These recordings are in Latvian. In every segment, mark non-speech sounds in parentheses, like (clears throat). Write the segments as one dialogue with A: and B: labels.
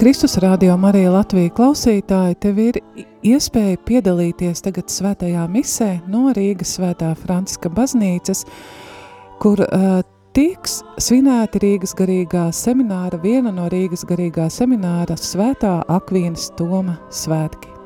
A: Kristus, Radio Marija Latvija klausītāji, tev ir iespēja piedalīties tagad svētajā misē no Rīgas svētā Franciska baznīcas, kur uh, tiks svinēti Rīgas garīgā semināra, viena no Rīgas garīgā semināra svētā Akvīnas Toma svētki.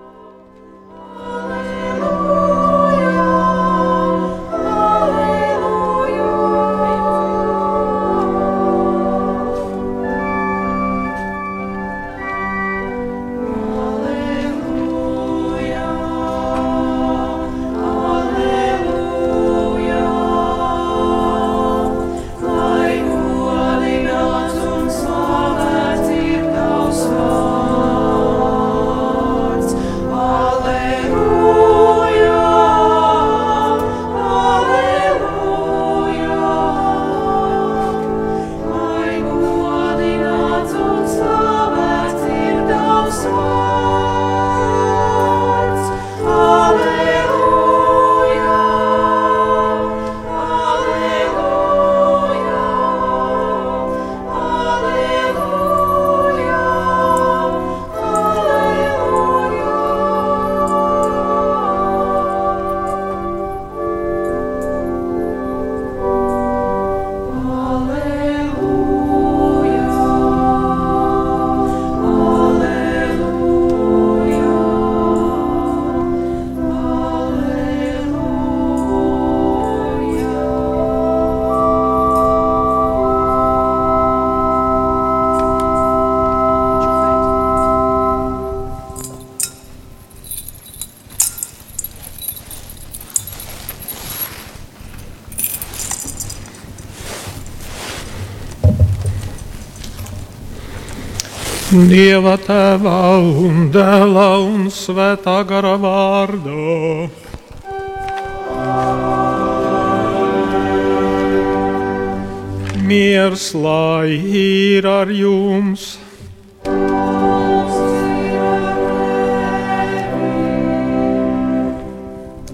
B: Dieva tēvā un dēlā un svētā gara vārdā. Miers lai ir ar jums!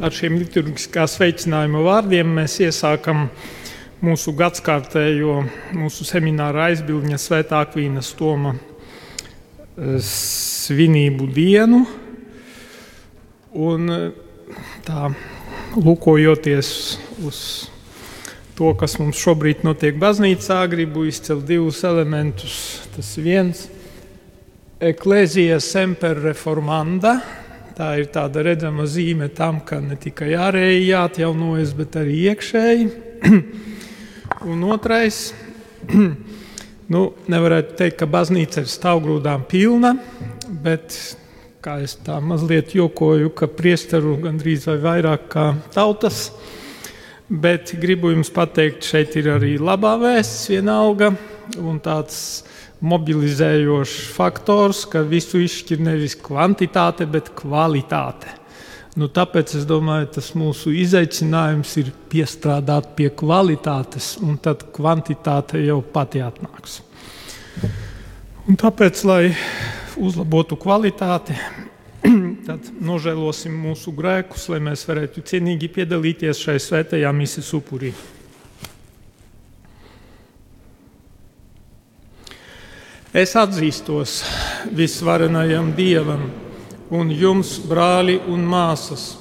B: Ar šiem liturgiskā sveicinājuma vārdiem mēs iesākam mūsu gadskārtējo, mūsu semināra aizbildņa Svētā Akvīnas Toma svinību dienu. Un tā lūkojoties uz to, kas mums šobrīd notiek baznīcā, gribu izcelt divus elementus. Tas viens - eklēzija semper reformanda. Tā ir tāda redzama zīme tam, ka ne tikai ārēji jāatjaunojas, bet arī iekšēji. (clears throat) Un otrais Nu, nevarētu teikt, ka baznīca ir stāvgrūdām pilna, bet kā es tā mazliet jokoju, ka priesteru gandrīz vai vairāk kā tautas. Bet gribu jums pateikt, šeit ir arī labā vēsts, vienalga, un tāds mobilizējošs faktors, ka visu izšķir nevis kvantitāte, bet kvalitāte. Nu, tāpēc es domāju, tas mūsu izaicinājums ir piestrādāt pie kvalitātes, un tad kvantitāte jau pati atnāks. Un tāpēc, lai uzlabotu kvalitāti, (clears throat) tad nožēlosim mūsu grēkus, lai mēs varētu cienīgi piedalīties šai svētajā misijas upurī. Es atzīstos visvarenajam Dievam un jums, brāli un māsas,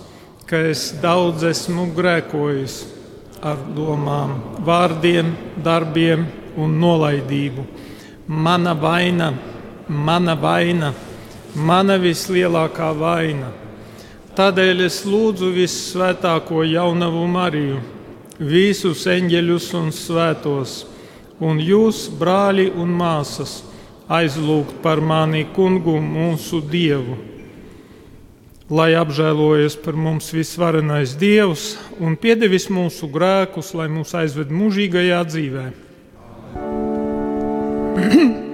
B: ka es daudz esmu grēkojis ar domām, vārdiem, darbiem un nolaidību. Mana vaina, mana vaina, mana vislielākā vaina. Tādēļ es lūdzu visvētāko jaunavu Mariju, visus eņģeļus un svētos, un jūs, brāļi un māsas, aizlūgt par mani kungu mūsu Dievu lai apžēlojies par mums visvarenais Dievs un piedevis mūsu grēkus, lai mūs aizved mūžīgajā dzīvēm. (clears throat)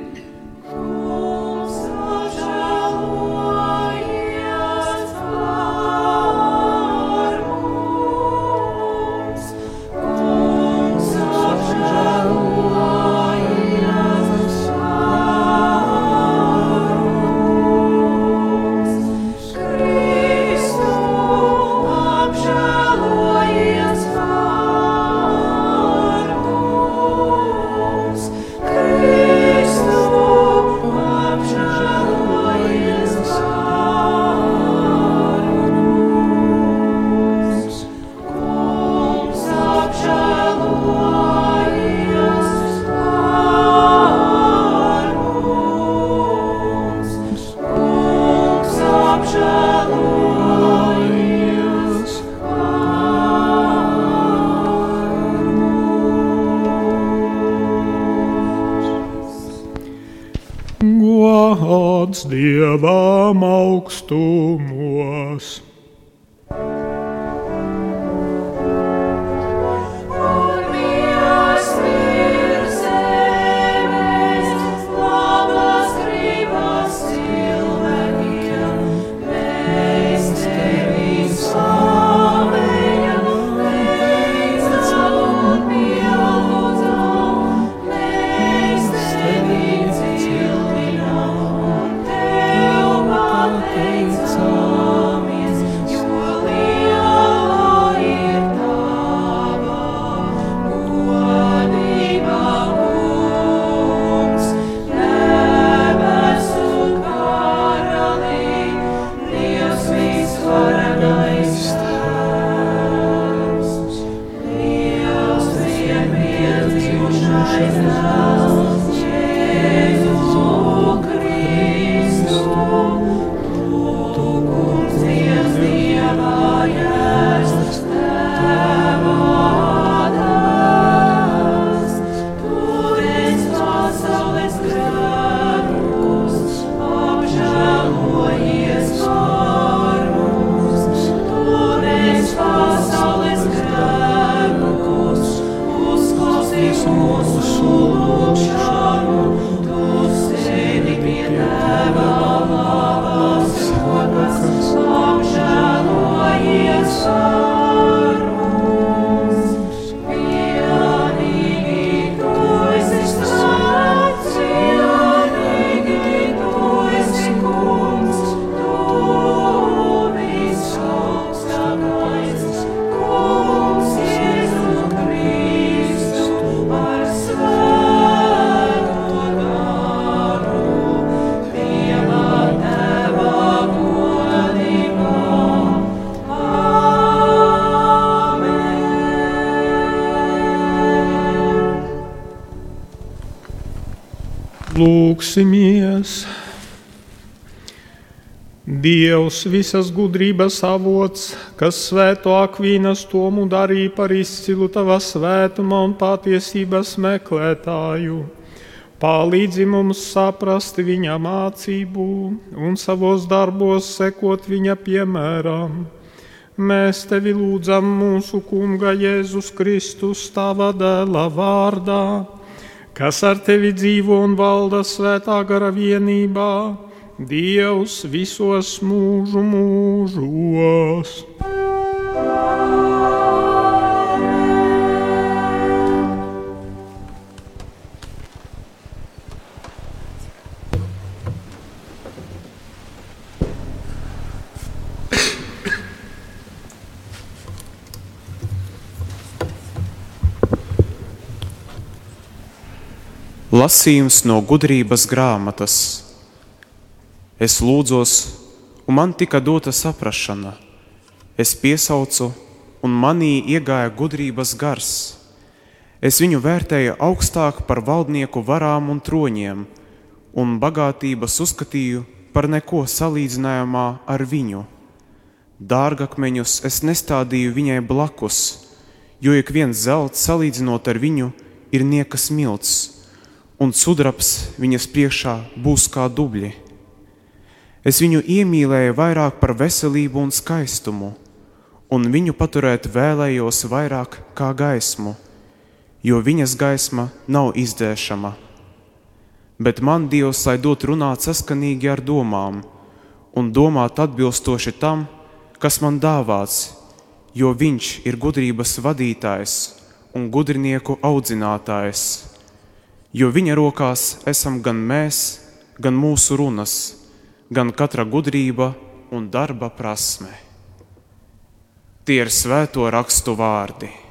B: Lūksimies! Dievs, visas gudrības avots, kas svēto akvīnas tomu darīja par izcilu tava svētuma un patiesības meklētāju, palīdzi mums saprast viņa mācību un savos darbos sekot viņa piemēram. Mēs tevi lūdzam mūsu Kunga Jēzus Kristus, tava dēla vārdā kas ar tevi dzīvo un valda svētā gara vienībā, Dievs visos mūžu mūžos.
C: Lasījums no gudrības grāmatas. Es lūdzos, un man tika dota saprašana. Es piesaucu, un manī iegāja gudrības gars. Es viņu vērtēju augstāk par valdnieku varām un troņiem, un bagātības uzskatīju par neko salīdzinājumā ar viņu. Dārgakmeņus es nestādīju viņai blakus, jo ik viens zelts salīdzinot ar viņu ir niekas milts un sudrabs viņas priekšā būs kā dubļi. Es viņu iemīlēju vairāk par veselību un skaistumu, un viņu paturēt vēlējos vairāk kā gaismu, jo viņas gaisma nav izdēšama. Bet man Dievs lai dot runāt saskanīgi ar domām, un domāt atbilstoši tam, kas man dāvāts, jo Viņš ir gudrības vadītājs un gudrinieku audzinātājs jo viņa rokās esam gan mēs, gan mūsu runas, gan katra gudrība un darba prasme. Tie ir svēto rakstu vārdi.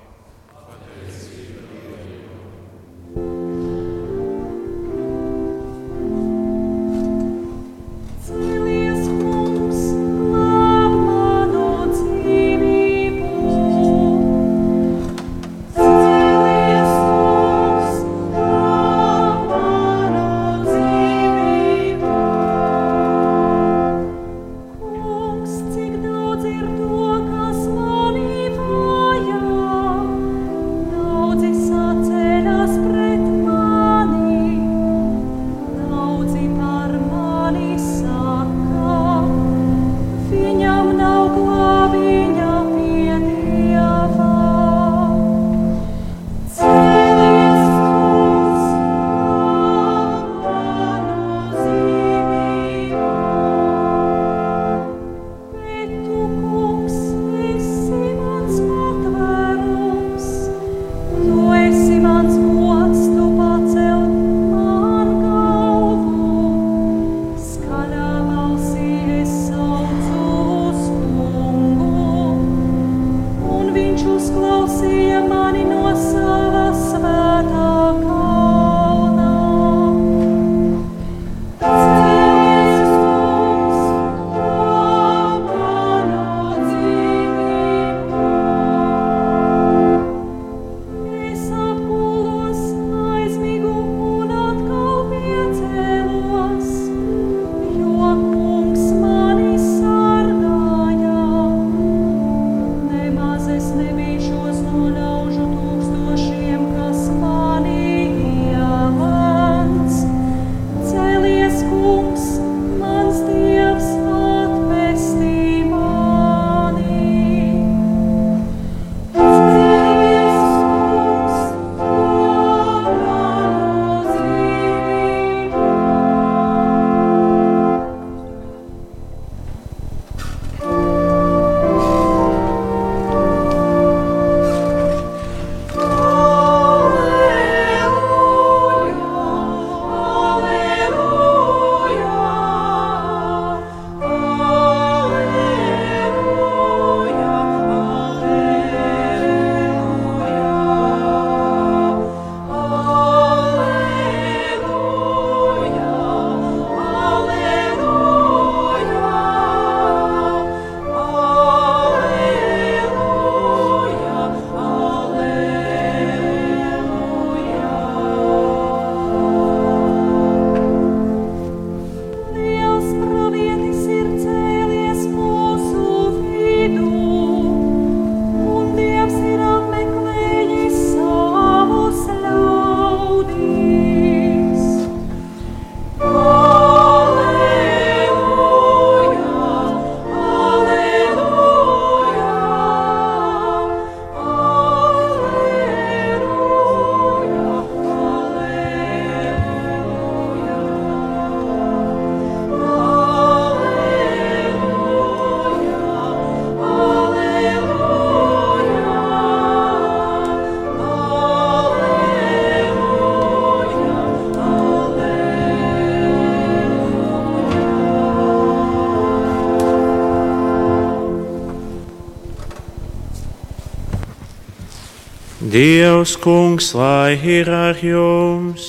D: Dievs, kungs, lai ir ar jums!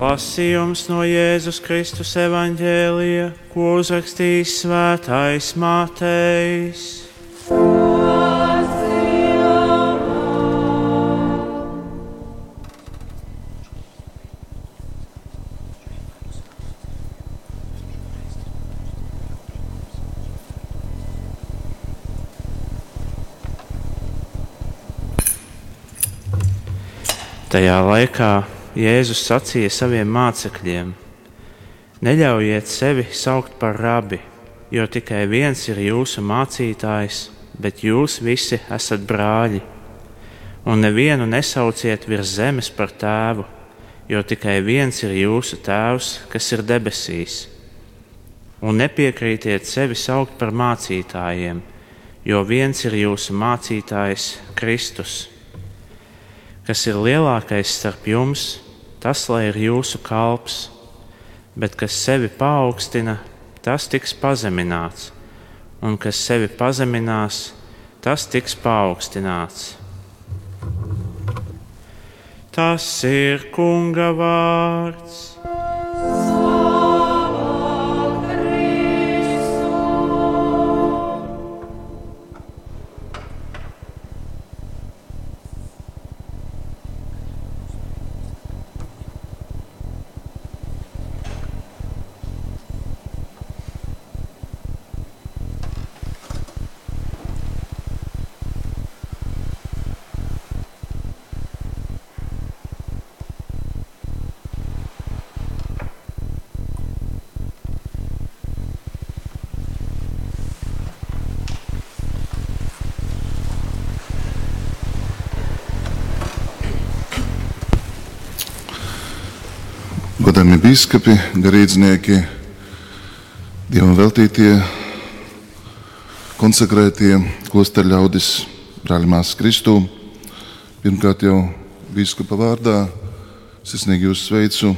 D: Lasījums no Jēzus Kristus evaņģēlija, ko uzrakstījis Svētais Mātejs. Tajā laikā Jēzus sacīja saviem mācekļiem: Neļaujiet sevi saukt par rabi, jo tikai viens ir jūsu mācītājs, bet jūs visi esat brāļi. Un nevienu nesauciet virs zemes par tēvu, jo tikai viens ir jūsu tēvs, kas ir debesīs. Un nepiekrītiet sevi saukt par mācītājiem, jo viens ir jūsu mācītājs Kristus kas ir lielākais starp jums, tas lai ir jūsu kalps, bet kas sevi paaugstina, tas tiks pazemināts, un kas sevi pazeminās, tas tiks paaugstināts. Tas ir Kunga vārds.
E: Biskupi, garīdznieki, dievam veltītie, konsekrētie klosteru ļaudis, brāļi māsas Kristū. Pirmkārt jau biskupa vārdā sirsnīgi jūs sveicu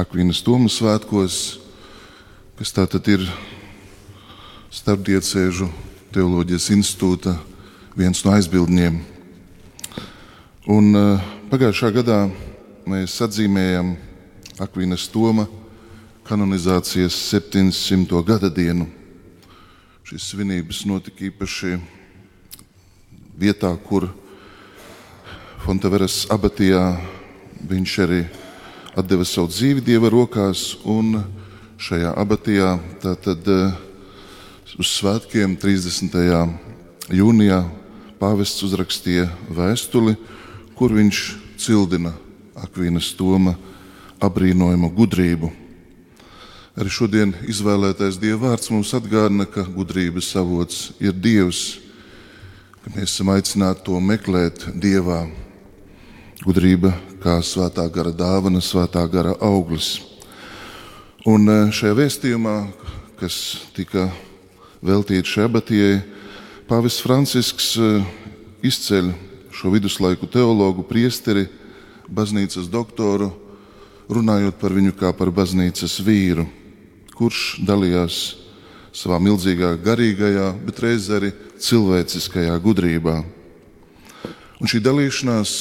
E: Akvīnas Tomu svētkos, kas tātad ir starpdiecēžu teoloģijas institūta viens no aizbildņiem. Un uh, pagājušā gadā mēs atzīmējam Akvīnas Toma kanonizācijas 700. gada dienu. Šīs svinības notika īpaši vietā, kur Fontaveras abatijā viņš arī deva savu dzīvi dieva rokās. Šajā abatijā tātad eh, uz svētkiem 30. jūnijā pāvests uzrakstīja vēstuli, kur viņš cildina Akvīnas Toma apbrīnojamu gudrību. Arī šodien izvēlētais Dieva vārds mums atgādina, ka gudrības avots ir Dievs, ka mēs esam aicināti to meklēt Dievā. Gudrība kā svētā gara dāvana, svētā gara auglis. Un e, šajā vēstījumā, kas tika veltīts šai abatijai, Pāvests Francisks e, izceļ šo viduslaiku teologu, priesteri, baznīcas doktoru runājot par viņu kā par baznīcas vīru, kurš dalījās savā milzīgā garīgajā, bet reizē arī cilvēciskajā gudrībā. Un šī dalīšanās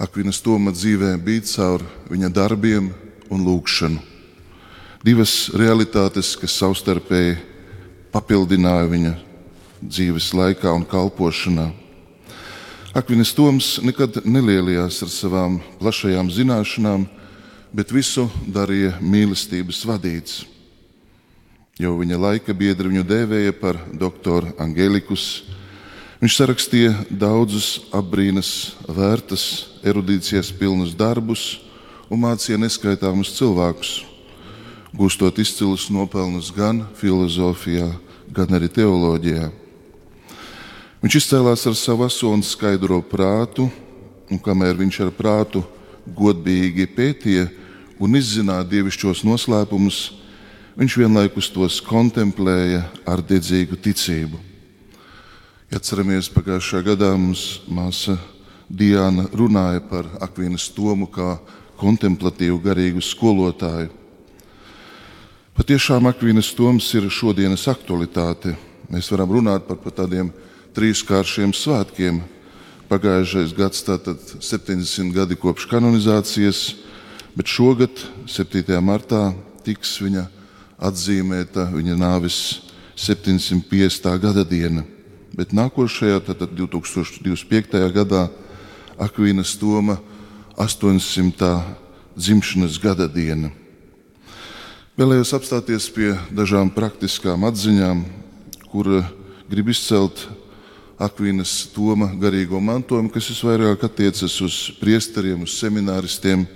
E: Akvinas Toma dzīvē bija caur viņa darbiem un lūgšanu. Divas realitātes, kas savstarpēji papildināja viņa dzīves laikā un kalpošanā. Akvinas Toms nekad nelielījās ar savām plašajām zināšanām, bet visu darīja mīlestības vadīts. Jau viņa laika biedri viņu dēvēja par doktoru Angelikus. Viņš sarakstīja daudzus apbrīnas vērtas, erudīcijas pilnus darbus un mācīja neskaitāmus cilvēkus, gūstot izcilus nopelnus gan filozofijā, gan arī teoloģijā. Viņš izcēlās ar savu aso un skaidro prātu, un kamēr viņš ar prātu godīgi pētīja, un izzināja dievišķos noslēpumus, viņš vienlaikus tos kontemplēja ar dedzīgu ticību. Atceramies, pagājušā gadā mums māsa Diana runāja par Akvīnas Tomu kā kontemplatīvu garīgu skolotāju. Patiešām Akvīnas toms ir šodienas aktualitāte. Mēs varam runāt par, par tādiem trīskāršiem svētkiem. Pagājušais gads tātad 70 gadi kopš kanonizācijas, bet šogad, 7. martā, tiks viņa atzīmēta viņa nāves 750. gada diena. Bet nākošajā, tātad 2025. gadā, Akvīnas Toma 800. dzimšanas gada diena. Vēlējos apstāties pie dažām praktiskām atziņām, kur grib izcelt Akvīnas Toma garīgo mantojumu, kas visvairāk attiecas uz priesteriem, uz semināristiem.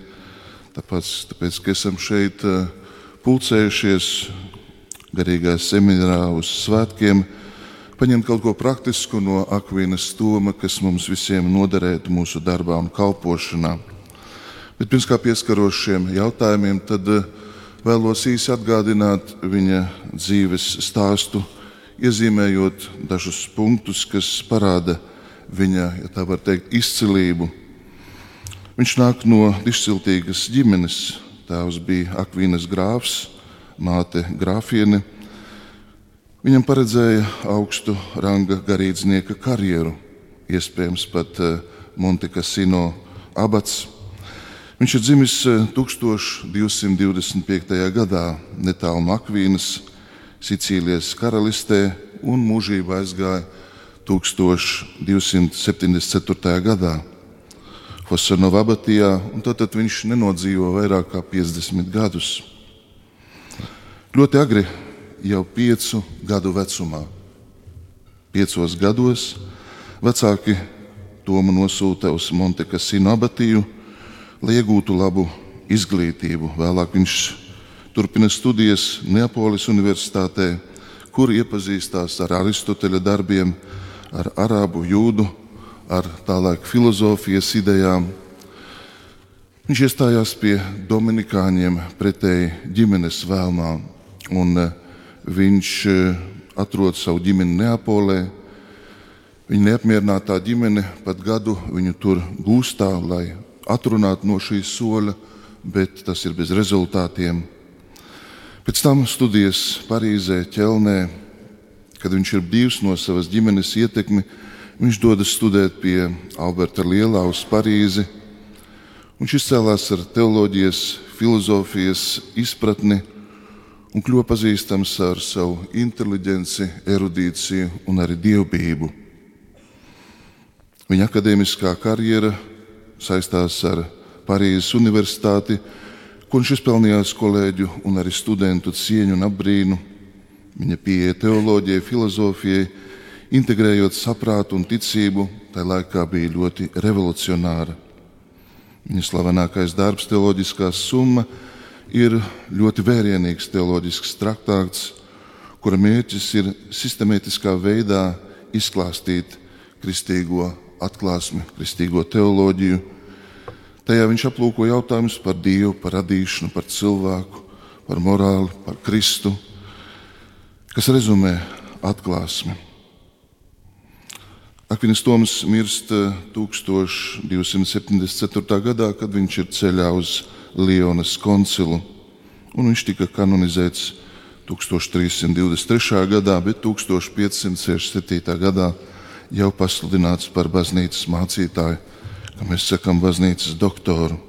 E: Tāpēc, tāpēc ka esam šeit eh, pulcējušies garīgā seminārā uz svētkiem, paņemt kaut ko praktisku no Akvīnas Toma, kas mums visiem noderētu mūsu darbā un kalpošanā. Bet pirms kā pieskaros šiem jautājumiem, tad uh, vēlos īsi atgādināt viņa dzīves stāstu, iezīmējot dažus punktus, kas parāda viņa, ja tā var teikt, izcilību. Viņš nāk no izciltīgas ģimenes. Tēvs bija Akvīnas grāfs, māte grāfiene. Viņam paredzēja augstu ranga garīdznieka karjeru, iespējams pat eh, Montekasino abats. Viņš ir dzimis 1225. Eh, gadā netālu no Akvīnas, Sicīlijas karalistē, un mūžībā aizgāja 1274. gadā Fosanova abatijā, un tad viņš nenodzīvo vairāk kā 50 gadus. Ļoti agri, jau piecu gadu vecumā, piecos gados, vecāki Tomu nosūta uz Montekasino abatiju lai iegūtu labu izglītību. Vēlāk viņš turpina studijas Neapolis Universitātē, kur iepazīstās ar Aristoteļa darbiem, ar arābu jūdu, ar tālāk filozofijas idejām. Viņš iestājās pie Dominikāņiem pretēji ģimenes vēlmām, un eh, viņš eh, atrod savu ģimeni Neapolē. Viņa neapmierinātā ģimene pat gadu viņu tur gūstā, lai atrunāt no šī soļa, bet tas ir bez rezultātiem. Pēc tam studijas Parīzē, Ķelnē, kad viņš ir brīvs no savas ģimenes ietekmi, viņš dodas studēt pie Alberta Lielā uz Parīzi. Viņš izcēlās ar teoloģijas, filozofijas izpratni un kļuva pazīstams ar savu inteligenci, erudīciju un arī dievbijību. Viņa akadēmiskā karjera saistās ar Parīzes Universitāti, kur viņš izpelnījās kolēģu un arī studentu cieņu un apbrīnu. Viņa pieeja teoloģijai, filozofijai, integrējot saprātu un ticību, tajā laikā bija ļoti revolucionāra. Viņa slavenākais darbs, teoloģiskā summa, ir ļoti vērienīgs teoloģisks traktāts, kura mērķis ir sistemātiskā veidā izklāstīt kristīgo atklāsmi, kristīgo teoloģiju. Tajā viņš aplūko jautājumus par Dievu, par radīšanu, par cilvēku, par morāli, par Kristu, kas rezumē atklāsmi. Akvinis Toms mirst 1274. Eh, gadā, kad viņš ir ceļā uz Lionas koncilu, un viņš tika kanonizēts 1323. gadā, bet 1567. gadā jau pasludināts par baznīcas mācītāju, kā mēs sakām, baznīcas doktoru.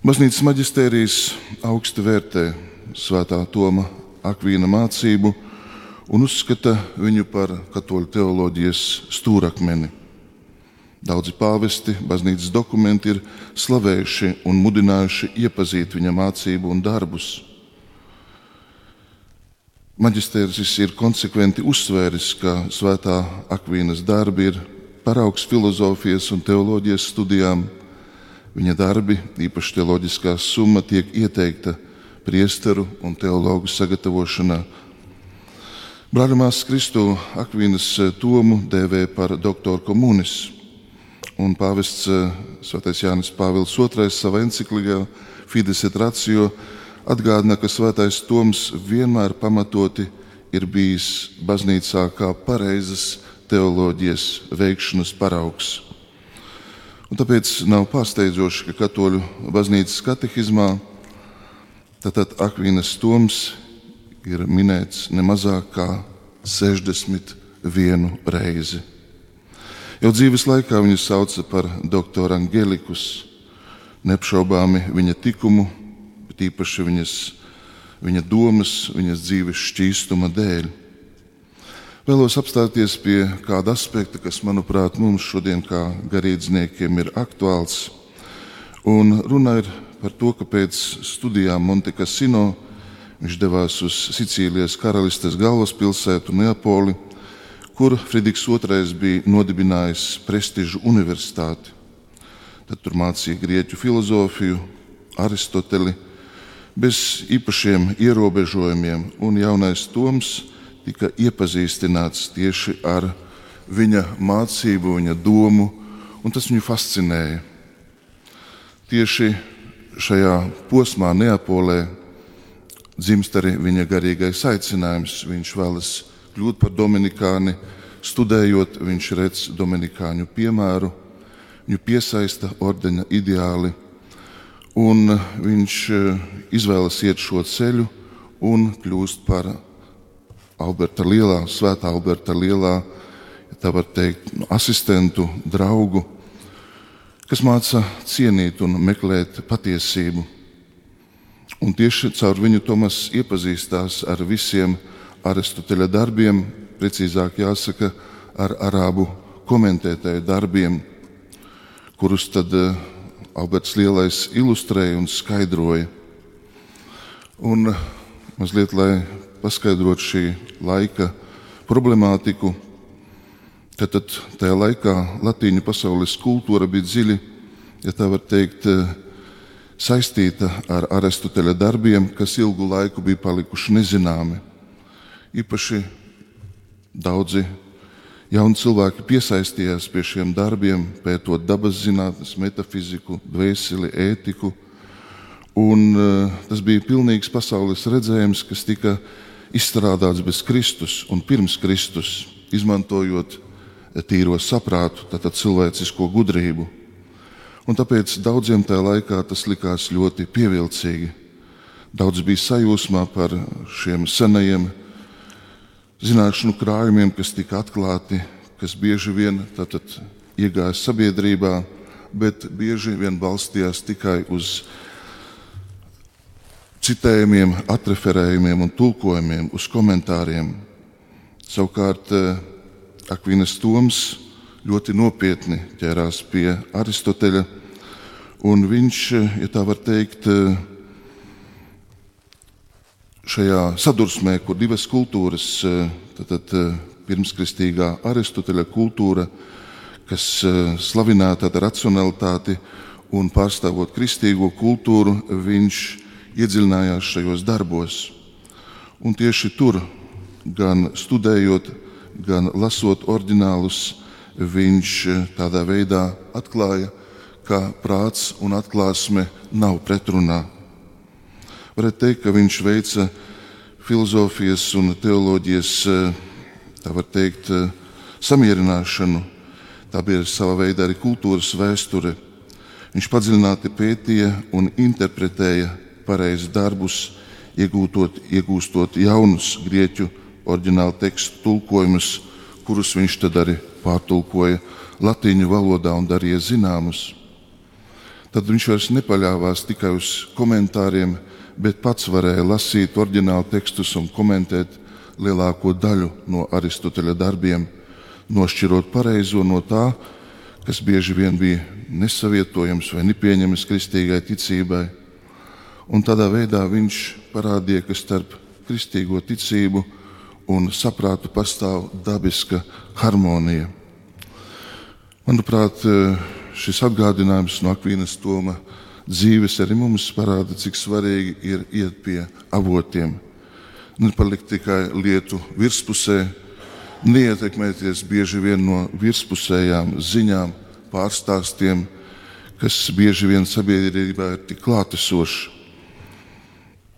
E: Baznīcas maģistērijas augsti vērtē Svētā Toma Akvīna mācību un uzskata viņu par katoļu teoloģijas stūrakmeni. Daudzi pāvesti, baznīcas dokumenti ir slavējuši un mudinājuši iepazīt viņa mācību un darbus. Maģistēris ir konsekventi uzsvēris, ka svētā Akvīnas darbi ir paraugs filozofijas un teoloģijas studijām. Viņa darbi, īpaši teoloģiskā summa, tiek ieteikta priesteru un teologu sagatavošanā. Brāļamās Kristu Akvīnas tomu dēvē par doktoru komunis, un pāvests Svētais Jānis Pāvils II savā enciklikā Fides et Ratio atgādina, ka Svētais Toms vienmēr pamatoti ir bijis baznīcā kā pareizas teoloģijas veikšanas paraugs. Un tāpēc nav pārsteidzoši, ka katoļu baznīcas katehizmā Tātad Akvīnas Toms ir minēts nemazāk kā 61 reizi. Jau dzīves laikā viņu sauca par doktoru Angelikus, neapšaubāmi viņa tikumu, bet īpaši viņas, viņa domas, viņas dzīves šķīstuma dēļ. Vēlos apstāties pie kāda aspekta, kas, manuprāt, mums šodien kā garīdzniekiem ir aktuāls. Un runa ir par to, ka pēc studijām Montekasino viņš devās uz Sicīlijas karalistes galvaspilsētu Neapoli, kur Friedrichs II bija nodibinājis prestižu universitāti. Tad tur mācīja grieķu filozofiju, Aristoteli, bez īpašiem ierobežojumiem, un jaunais Toms tika iepazīstināts tieši ar viņa mācību, viņa domu, un tas viņu fascinēja. Tieši šajā posmā, Neapolē, dzimst arī viņa garīgais aicinājums. Viņš vēlas kļūt par dominikāni, studējot, viņš redz dominikāņu piemēru viņu piesaista ordeņa ideāli, un viņš eh, izvēlas iet šo ceļu un kļūst par Alberta Lielā, Svētā Alberta Lielā, ja tā var teikt, asistentu, draugu, kas māca cienīt un meklēt patiesību. Un tieši caur viņu Tomas iepazīstās ar visiem Aristoteļa darbiem, precīzāk jāsaka, ar arābu komentētāju darbiem, kurus tad eh, Alberts Lielais ilustrēja un skaidroja. Un eh, mazliet, lai paskaidrotu šī laika problemātiku, tad, tad tajā laikā latīņu pasaules kultūra bija dziļi, ja tā var teikt, eh, saistīta ar Aristoteļa darbiem, kas ilgu laiku bija palikuši nezināmi. Īpaši daudzi Jauni cilvēki piesaistījās pie šiem darbiem, pētot dabas zinātnes, metafiziku, dvēseli, ētiku. Un, uh, tas bija pilnīgs pasaules redzējums, kas tika izstrādāts bez Kristus un pirms Kristus, izmantojot tīro saprātu, tātad cilvēcisko gudrību. Un tāpēc daudziem tajā laikā tas likās ļoti pievilcīgi. Daudz bija sajūsmā par šiem senajiem zināšanu krājumiem, kas tika atklāti, kas bieži vien tātad, iegāja sabiedrībā, bet bieži vien balstījās tikai uz citējumiem, atreferējumiem un tulkojumiem, uz komentāriem. Savukārt eh, Akvīnas Toms ļoti nopietni ķērās pie Aristoteļa, un viņš, ja tā var teikt, šajā sadursmē, kur divas kultūras, tad, pirmskristīgā Aristoteļa kultūra, kas slavināta ar racionalitāti un pārstāvot kristīgo kultūru, viņš iedziļinājās šajos darbos. Un tieši tur, gan studējot, gan lasot oriģinālus, viņš tādā veidā atklāja, ka prāts un atklāsme nav pretrunā Varētu teikt, ka viņš veica filozofijas un teoloģijas teikt, samierināšanu. Tā bija sava veida arī kultūras vēsture. Viņš padziļināti pētīja un interpretēja pareizus darbus, iegūtot, iegūstot jaunus grieķu oriģinālu tekstu tulkojumus, kurus viņš tad arī pārtulkoja latīņu valodā un darīja zināmus. Tad viņš vairs nepaļāvās tikai uz komentāriem, bet pats varēja lasīt oriģinālu tekstus un komentēt lielāko daļu no Aristoteļa darbiem, nošķirot pareizo no tā, kas bieži vien bija nesavietojams vai nepieņemams kristīgai ticībai. Un tādā veidā viņš parādīja, ka starp kristīgo ticību un saprātu pastāv dabiska harmonija. Manuprāt, šis atgādinājums no Akvīnas Toma dzīves arī mums parāda, cik svarīgi ir iet pie avotiem. Nepalikt tikai lietu virspusē, neietekmēties bieži vien no virspusējām ziņām, pārstāstiem, kas bieži vien sabiedrībā ir tik klātesoši.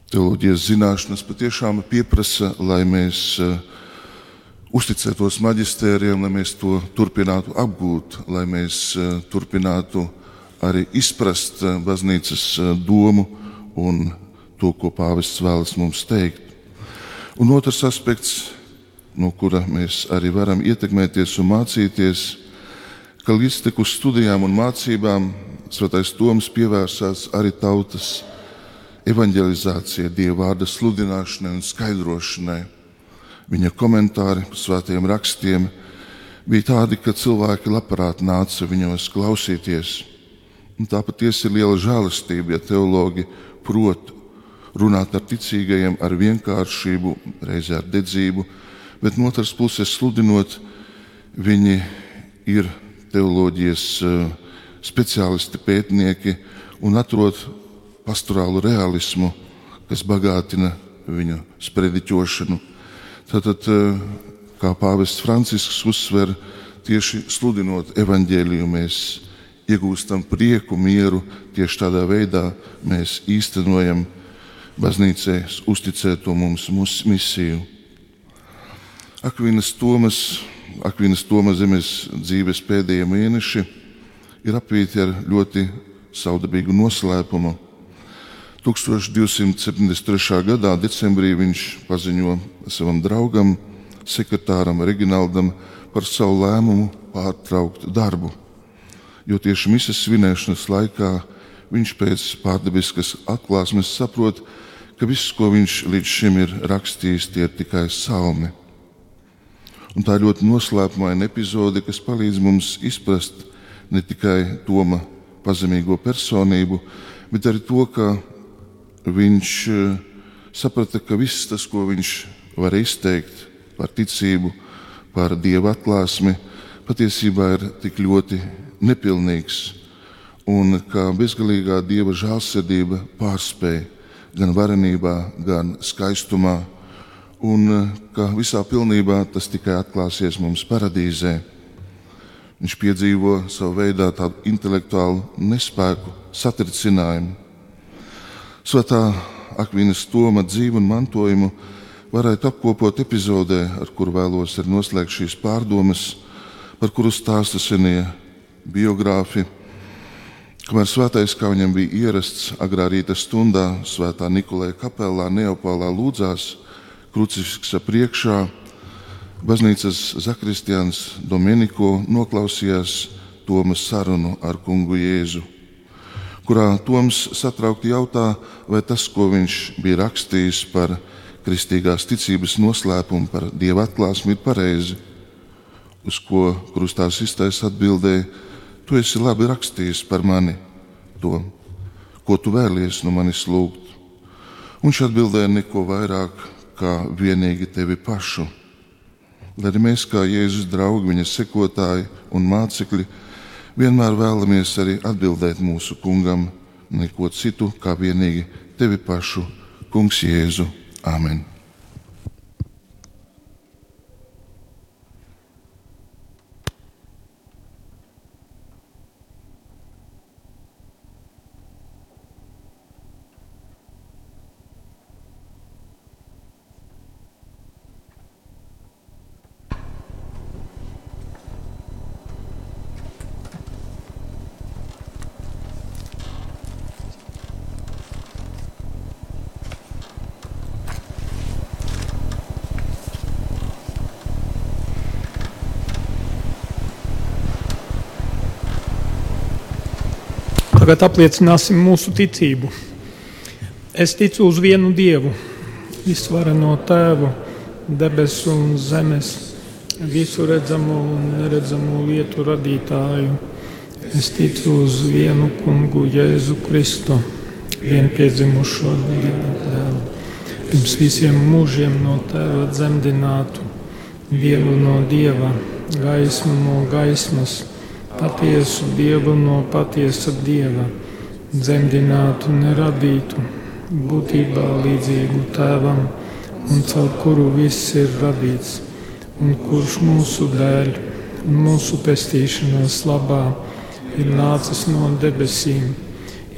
E: Teoloģijas zināšanas patiešām pieprasa, lai mēs uh, uzticētos maģistērijam, lai mēs to turpinātu apgūt, lai mēs uh, turpinātu arī izprast eh, baznīcas eh, domu un to, ko pāvests vēlas mums teikt. Un otrs aspekts, no kura mēs arī varam ietekmēties un mācīties, ka līdztekus studijām un mācībām Svētais Toms pievērsās arī tautas evanģelizācijai, Dieva vārda sludināšanai un skaidrošanai. Viņa komentāri par svētajiem rakstiem bija tādi, ka cilvēki labprāt nāca viņos klausīties. Un tā patiesi ir liela žēlastība, ja teologi prot runāt ar ticīgajiem ar vienkāršību, reizē ar dedzību, bet no otras puses sludinot, viņi ir teoloģijas uh, speciālisti, pētnieki un atrod pastorālu realismu, kas bagātina viņu sprediķošanu. Tātad, eh, kā pāvests Francisks uzsver, tieši sludinot evaņģēliju, mēs iegūstam prieku, mieru. Tieši tādā veidā mēs īstenojam baznīcai uzticēto mums misiju. Akvinas Tomas, Akvinas Tomas zemes dzīves pēdējie mēneši ir apvīti ar ļoti saudabīgu noslēpumu. 1273. gadā decembrī viņš paziņo savam draugam, sekretāram Reginaldam par savu lēmumu pārtraukt darbu. Jo tieši misijas svinēšanas laikā viņš pēc pārdabiskas atklāsmes saprot, ka viss, ko viņš līdz šim ir rakstījis, tie ir tikai salmi. Un tā ir ļoti noslēpumaina epizode, kas palīdz mums izprast, ne tikai Toma pazemīgo personību, bet arī to, ka viņš eh, saprata, ka viss tas, ko viņš var izteikt par ticību, par dieva atklāsmi, patiesībā ir tik ļoti nepilnīgs. Un kā bezgalīgā dieva žēlsirdība pārspēja gan varenībā, gan skaistumā, un eh, ka visā pilnībā tas tikai atklāsies mums paradīzē. Viņš piedzīvo savu veidā tādu intelektuālu nespēku, satricinājumu. Svētā Akvīnas Toma dzīvu un mantojumu varētu apkopot epizodē, ar kuru vēlos arī noslēgt šīs pārdomas, par kuru stāsta senie biogrāfi. Kamēr svētais, kā viņam bija ierasts, agrā rīta stundā, svētā Nikolai kapelā Neopolā lūdzās krucifiksa priekšā, Baznīcas zakristians Dominiko noklausījās Tomas sarunu ar kungu Jēzu, kurā Toms satraukti jautā, vai tas, ko viņš bija rakstījis par kristīgās ticības noslēpumu, par dieva atklāsmi, ir pareizi. Uz ko krustās iztais atbildēja: Tu esi labi rakstījis par mani to, ko tu vēlies no manis lūgt. Viņš atbildēja neko vairāk kā vienīgi tevi pašu lai arī mēs, kā Jēzus draugi, viņa sekotāji un mācekļi, vienmēr vēlamies arī atbildēt mūsu kungam, neko citu kā vienīgi tevi pašu, Kungs Jēzu. Āmen!
B: Tagad apliecināsim mūsu ticību. Es ticu uz vienu Dievu, visvareno Tēvu, debesu un zemes, visu redzamo un neredzamo lietu radītāju. Es ticu uz vienu kungu Jēzu Kristu, vienpiedzimušo Dievu, pirms visiem mūžiem no Tēva dzemdinātu, vienu no Dieva, gaismu no gaismas patiesu dievu no patiesa dieva, dzemdinātu, neradītu, būtībā līdzīgu tēvam, un caur kuru viss ir radīts, un kurš mūsu dēļ un mūsu pestīšanās labā ir nācis no debesīm,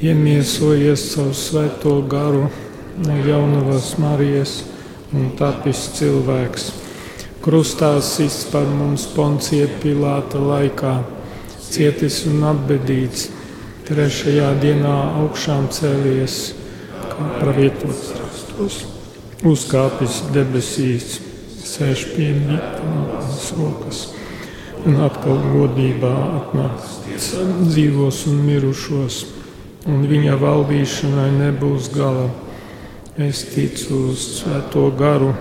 B: iemiesojies savu svēto garu no jaunavas Marijas un tapis cilvēks. Krustā sists par mums Poncija Pilāta laikā cietis un atbedīts, trešajā dienā augšām cēlies, kā pravietots rakstos, uzkāpis debesīs, sēž pie ģitānas rokas un atkal godībā atnāks dzīvos un mirušos, un viņa valdīšanai nebūs gala. Es ticu uz svēto garu,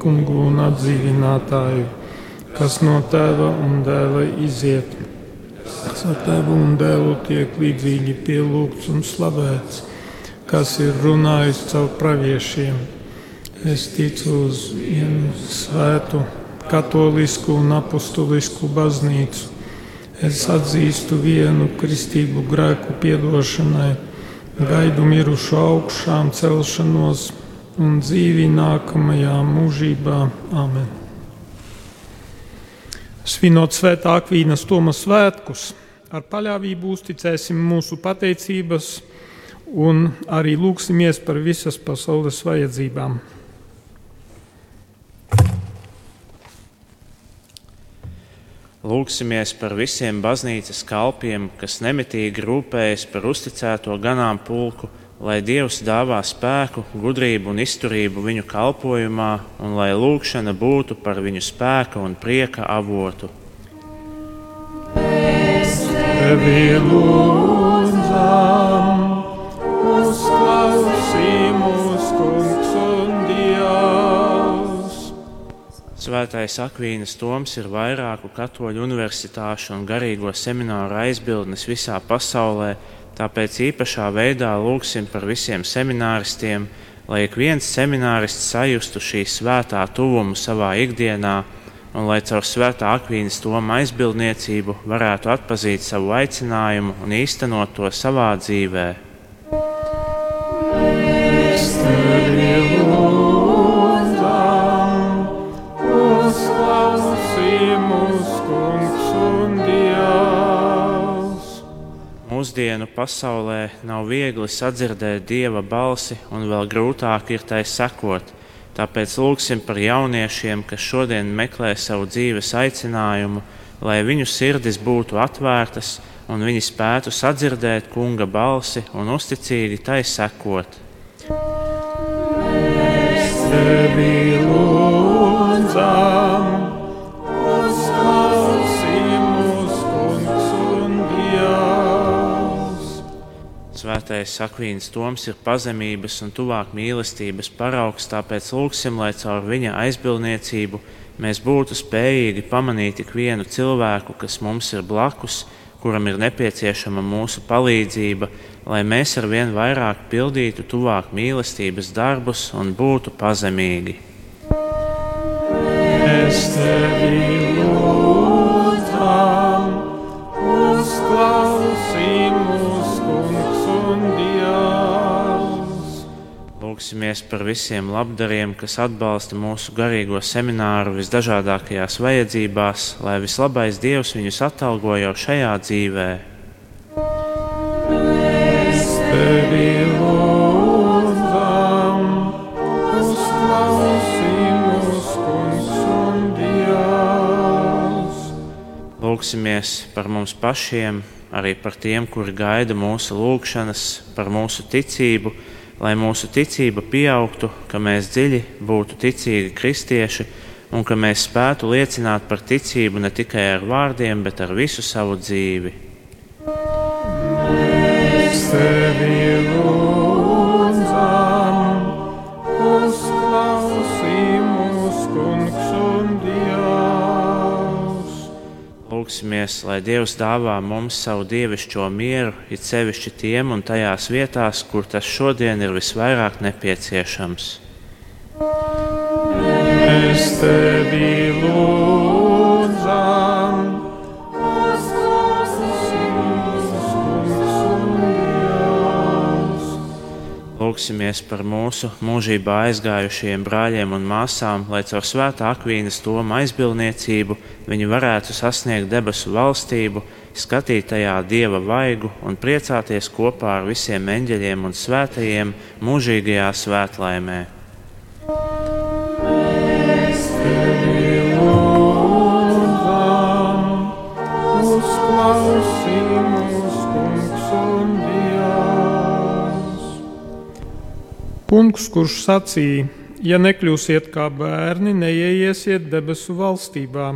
B: kungu un atdzīvinātāju, kas no tēva un dēla iziet kas ar tevu un dēlu tiek līdzīgi pielūgts un slavēts, kas ir runājis caur praviešiem. Es ticu uz vienu svētu, katolisku un apustulisku baznīcu. Es atzīstu vienu kristīgu grēku piedošanai, gaidu mirušu augšām celšanos un dzīvi nākamajā mūžībā. Amen! Svinot svētā Akvīnas Toma svētkus, ar paļāvību uzticēsim mūsu pateicības un arī lūksimies par visas pasaules vajadzībām.
D: Lūksimies par visiem baznīcas kalpiem, kas nemitīgi rūpējas par uzticēto ganāmpulku lai Dievs dāvā spēku, gudrību un izturību viņu kalpošanā, un lai lūkšana būtu par viņu spēka un prieka avotu.
B: Mēs tevi lūdzam, uzklausī mūsu kungs un Dievs.
D: Svētais Akvīnas Toms ir vairāku katoļu universitāšu un garīgo semināru aizbildnis visā pasaulē Tāpēc īpašā veidā lūgsim par visiem semināristiem, lai ik viens seminārists sajustu šī svētā tuvumu savā ikdienā un lai caur svētā akvīnas toma aizbildniecību varētu atpazīt savu aicinājumu un īstenot to savā dzīvēm. Mūsdienu pasaulē nav viegli sadzirdēt dieva balsi, un vēl grūtāk ir tai sekot. Tāpēc lūgsim par jauniešiem, kas šodien meklē savu dzīves aicinājumu, lai viņu sirdis būtu atvērtas un viņi spētu sadzirdēt kunga balsi un uzticīgi tai sekot. Mēs tevi lūdzam! Svētais Akvīns Toms ir pazemības un tuvāk mīlestības paraugs, tāpēc lūgsim, lai caur viņa aizbildniecību mēs būtu spējīgi pamanīt ikvienu cilvēku, kas mums ir blakus, kuram ir nepieciešama mūsu palīdzība, lai mēs ar vien vairāk pildītu tuvāk mīlestības darbus un būtu pazemīgi. Es tevi lūdzam, Lūksimies par visiem labdariem, kas atbalsta mūsu garīgo semināru visdažādākajās vajadzībās, lai vislabais Dievs viņus atalgo jau šajā dzīvē. Mēs tevi lūdzam, uzklausī mūsu kungs un Dievs. Lūksimies par mums pašiem, arī par tiem, kuri gaida mūsu lūgšanas, par mūsu ticību lai mūsu ticība pieaugtu, ka mēs dziļi būtu ticīgi kristieši un ka mēs spētu liecināt par ticību ne tikai ar vārdiem, bet ar visu savu dzīvi. Lūksimies, lai Dievs dāvā mums savu dievišķo mieru, it sevišķi tiem un tajās vietās, kur tas šodien ir visvairāk nepieciešams. Mēs tevi lūdzam! Lūksimies par mūsu mūžībā aizgājušajiem brāļiem un māsām, lai caur svētā akvīnas toma aizbildniecību viņi varētu sasniegt debesu valstību, skatīt tajā dieva vaigu un priecāties kopā ar visiem eņģeļiem un svētajiem mūžīgajā svētlaimē. Kungs,
B: kurš sacīja, ja nekļūsiet kā bērni, neieiesiet debesu valstībā.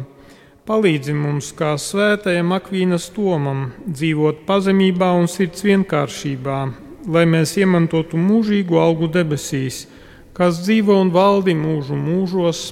B: Palīdzi mums, kā svētajam Akvīnas Tomam, dzīvot pazemībā un sirds vienkāršībā, lai mēs iemantotu mūžīgu algu debesīs, kas dzīvo un valdi mūžu mūžos.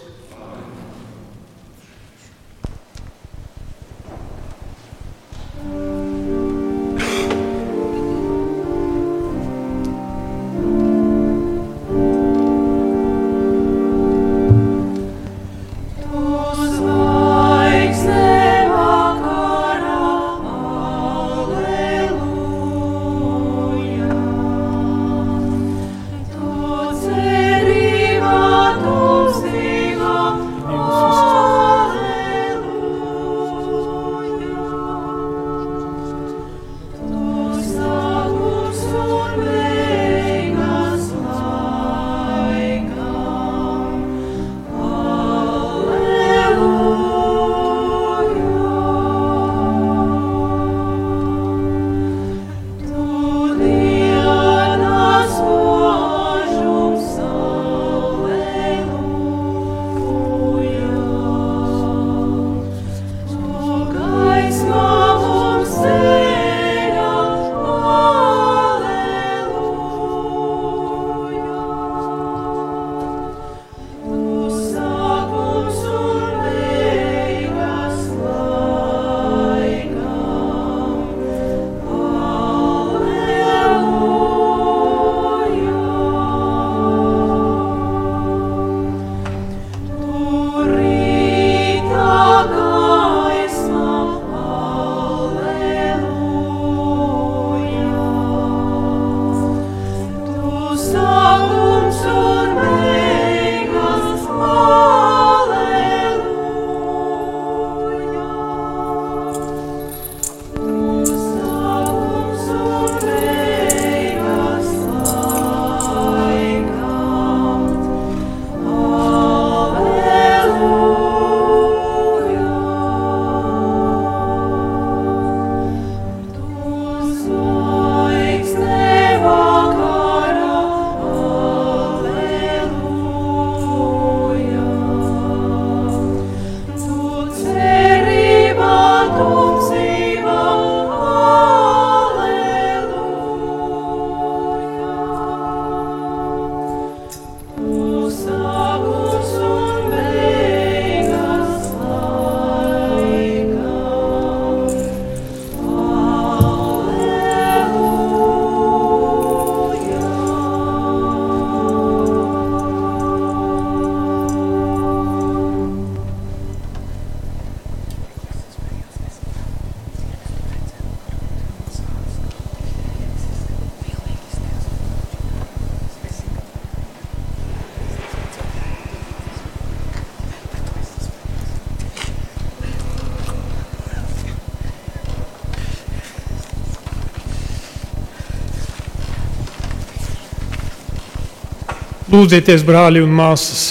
B: Lūdzieties, brāļi un māsas,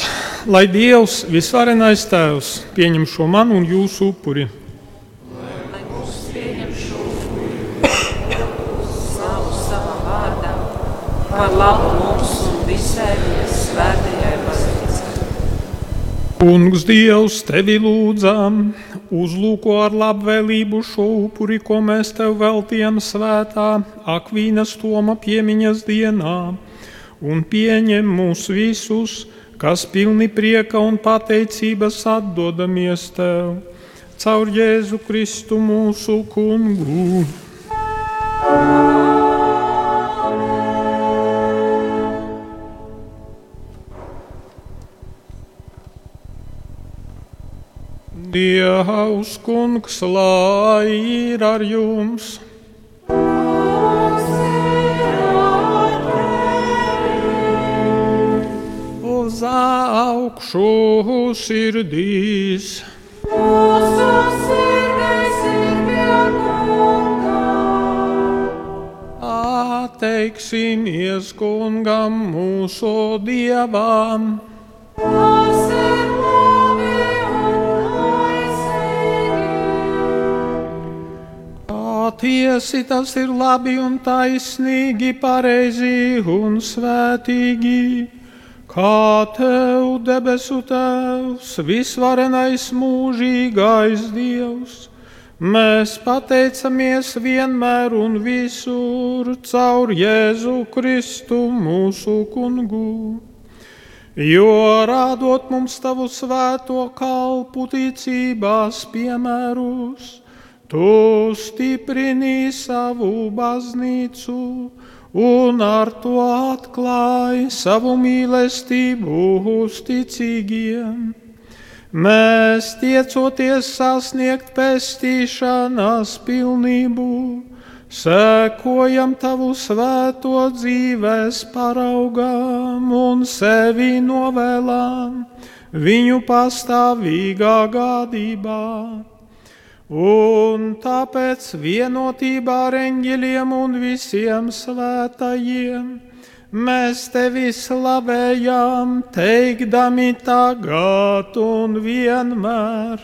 B: lai Dievs, visvarenais Tēvs, pieņem šo manu un jūsu upuri.
F: Par labu mums un visai svētajai baznīcai.
B: Kungs, Dievs, tevi lūdzam, uzlūko ar labvēlību šo upuri, ko mēs tev veltījam svētā Akvīnas Toma piemiņas dienā un pieņem mūs visus, kas pilni prieka un pateicības atdodamies Tev, caur Jēzu Kristu mūsu kungu. Dievs, kungs, lai ir ar jums! Uz augšu sirdīs.
F: Mūsu sirdīs ir piekunga.
B: Atteiksimies kungam mūsu dievam. Patiesi tas ir labi un taisnīgi, pareizi un svētīgi. Kā tev, debesu Tēvs, visvarenais mūžīgais Dievs, mēs pateicamies vienmēr un visur caur Jēzu Kristu mūsu kungu. Jo rādot mums tavu svēto kalpu ticībās piemērus, tu stiprini savu baznīcu un ar to atklāji savu mīlestību uzticīgiem. Mēs tiecoties sasniegt pestīšanās pilnību, sekojam tavu svēto dzīves paraugām un sevi novēlām viņu pastāvīgā gādībā. Un tāpēc vienotībā ar eņģeļiem un visiem svētajiem mēs tevi slavējam, teikdami tagad un vienmēr.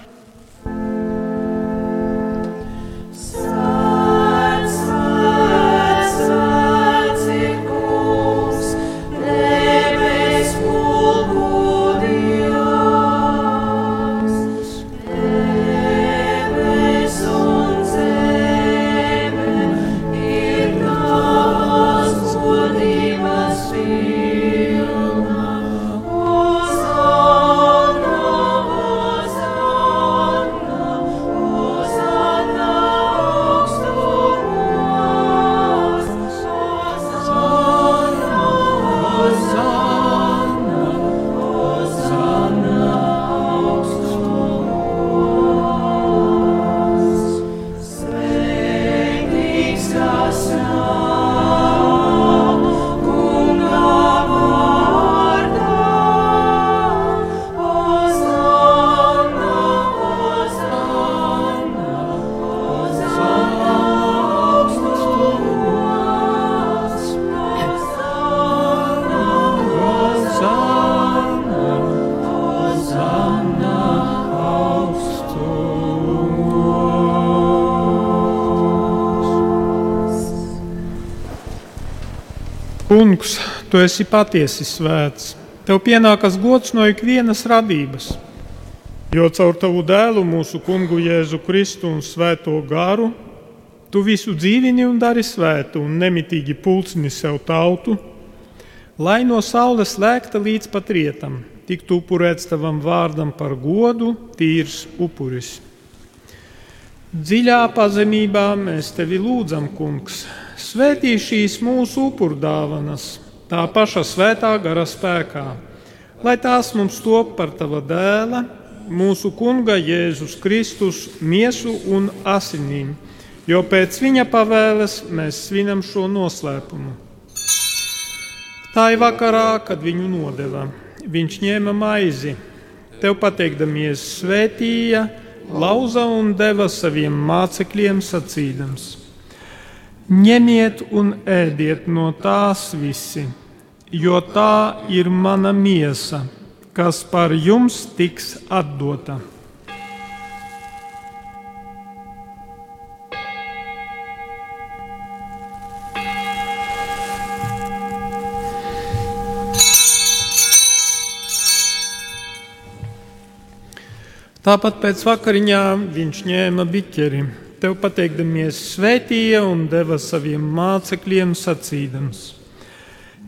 B: Tu esi patiesi svēts. Tev pienākas gods no ikvienas radības. Jo caur tavu dēlu, mūsu kungu Jēzu Kristu un Svēto garu, tu visu dzīvini un dari svētu un nemitīgi pulcini sev tautu, lai no saules lēkta līdz pat rietam, tiktu upurēts tavam vārdam par godu, tīrs upuris. Dziļā pazemībā mēs tevi lūdzam, Kungs, svētī šīs mūsu upurdāvanas, tā paša svētā gara spēkā, lai tās mums top par tava dēla, mūsu Kunga Jēzus Kristus miesu un asinīm, jo pēc viņa pavēles mēs svinam šo noslēpumu. Tā ir vakarā, kad viņu nodeva. Viņš ņēma maizi, tev pateikdamies, svētīja, lauza un deva saviem mācekļiem sacīdams: Ņemiet un ēdiet no tās visi, jo tā ir mana miesa, kas par jums tiks atdota. Tāpat pēc vakariņām viņš ņēma biķeri, tev pateikdamies, svētīja un deva saviem mācekļiem sacīdams: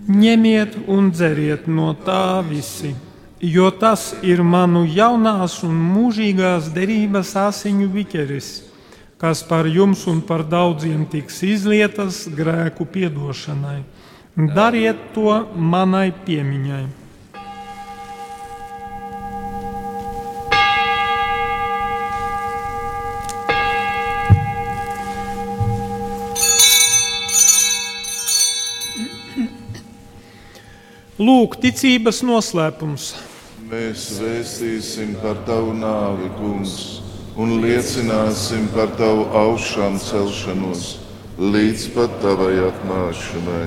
B: Ņemiet un dzeriet no tā visi, jo tas ir manu jaunās un mūžīgās derības asiņu biķeris, kas par jums un par daudziem tiks izlietas grēku piedošanai. Dariet to manai piemiņai. Lūk, ticības noslēpums.
E: Mēs vēstīsim par tavu nāvi, kungs, un liecināsim par tavu augšām celšanos līdz pat tavai atnākšanai.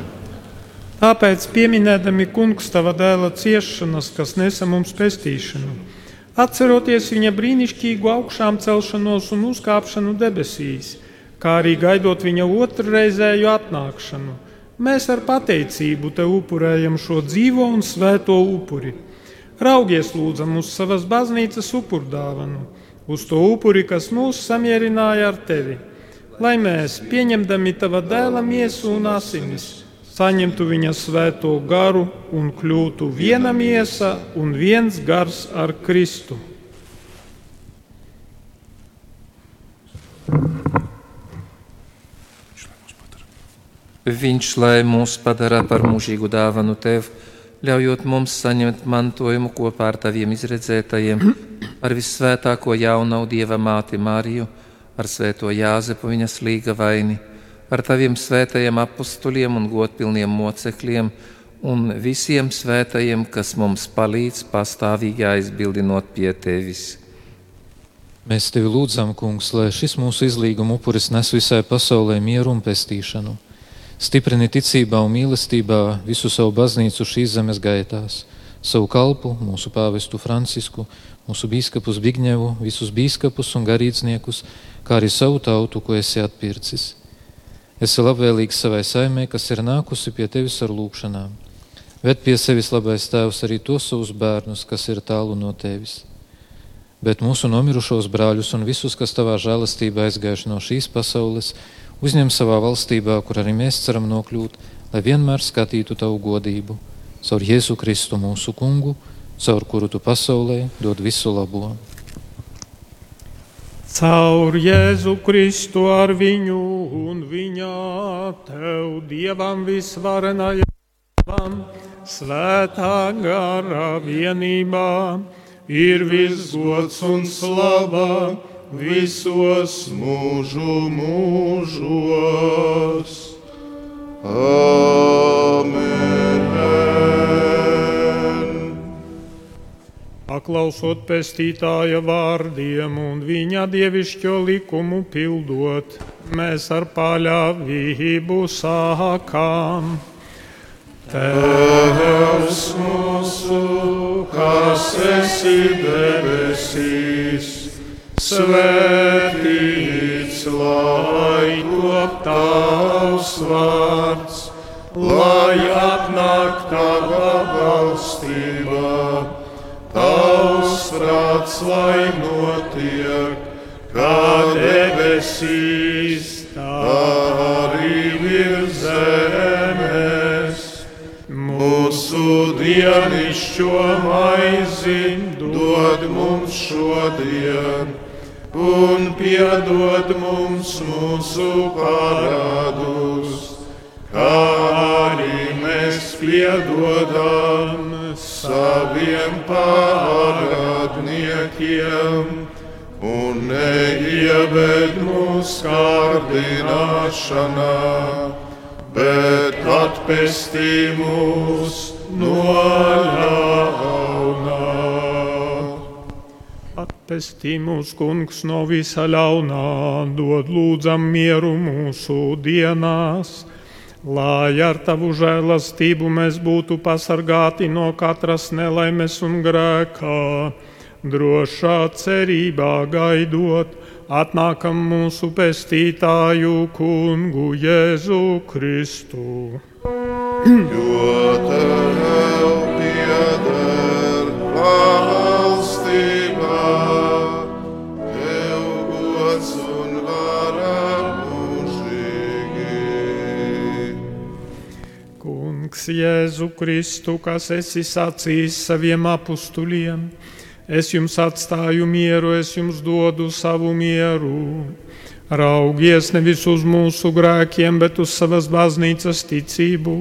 B: Tāpēc, pieminēdami kungs tava dēla ciešanas, kas nesa mums pestīšanu, atceroties viņa brīnišķīgu augšām celšanos un uzkāpšanu debesīs, kā arī gaidot viņa otrreizēju atnākšanu. Mēs ar pateicību te upurējam šo dzīvo un svēto upuri. Raugies, lūdzam, uz savas baznīcas upurdāvanu, uz to upuri, kas mūs samierināja ar tevi, lai mēs, pieņemdami tava dēla miesu un asinis, saņemtu viņa svēto garu un kļūtu viena miesa un viens gars ar Kristu.
G: Viņš, lai mūs padara par mūžīgu dāvanu tev, ļaujot mums saņemt mantojumu kopā ar taviem izredzētajiem, ar vissvētāko jaunu dieva māti Mariju, ar svēto Jāzepu viņas līga vaini, ar taviem svētajiem apustuliem un godpilniem mocekļiem un visiem svētajiem, kas mums palīdz pastāvīgi aizbildinot pie tevis.
H: Mēs tevi lūdzam, Kungs, lai šis mūsu izlīguma upuris nes visai pasaulē mieru un pestīšanu. Stiprini ticībā un mīlestībā visu savu baznīcu šīs zemes gaitās, savu kalpu, mūsu pāvestu Francisku, mūsu bīskapus Bigņevu, visus bīskapus un garīdzniekus, kā arī savu tautu, ko esi atpircis. Esi labvēlīgs savai saimē, kas ir nākusi pie tevis ar lūgšanām. Ved pie sevis labais tēvs arī tos savus bērnus, kas ir tālu no tevis. Bet mūsu nomirušos brāļus un visus, kas tavā žēlastībā aizgājuši no šīs pasaules, uzņem savā valstībā, kur arī mēs ceram nokļūt, lai vienmēr skatītu tavu godību, caur Jēzu Kristu mūsu kungu, caur kuru tu pasaulē dod visu labo.
B: Caur Jēzu Kristu ar viņu un viņa tev, Dievam visvarenajam, svētā gara vienībā, ir visgods un slava visos mūžu mūžos. Amen! Paklausot pestītāja vārdiem un viņa dievišķo likumu pildot, mēs ar paļāvību sākām. Tēvs mūsu, kas esi debesīs, svētīts lai top tavs vārds, lai atnāk tava valstība, tavs prāts, lai notiek, kā debesīs, tā arī virs zemes. Mūsu dienišķo maizi dod mums šodien, un piedod mums mūsu parādus, kā arī mēs piedodam saviem parādniekiem. Un neieved mūsu kārdināšanā, bet atpestī mūs no ļaunā. Atpestī mūsu kungs no visa ļaunā, dod lūdzam mieru mūsu dienās, lai ar tavu žēlastību mēs būtu pasargāti no katras nelaimes un grēkā, drošā cerībā gaidot atnākam mūsu pestītāju kungu Jēzu Kristu. (clears throat)
E: Jo tev
B: Kungs Jēzu Kristu, kas esi sacījis saviem apustuliem, es jums atstāju mieru, es jums dodu savu mieru. Raugies nevis uz mūsu grēkiem, bet uz savas baznīcas ticību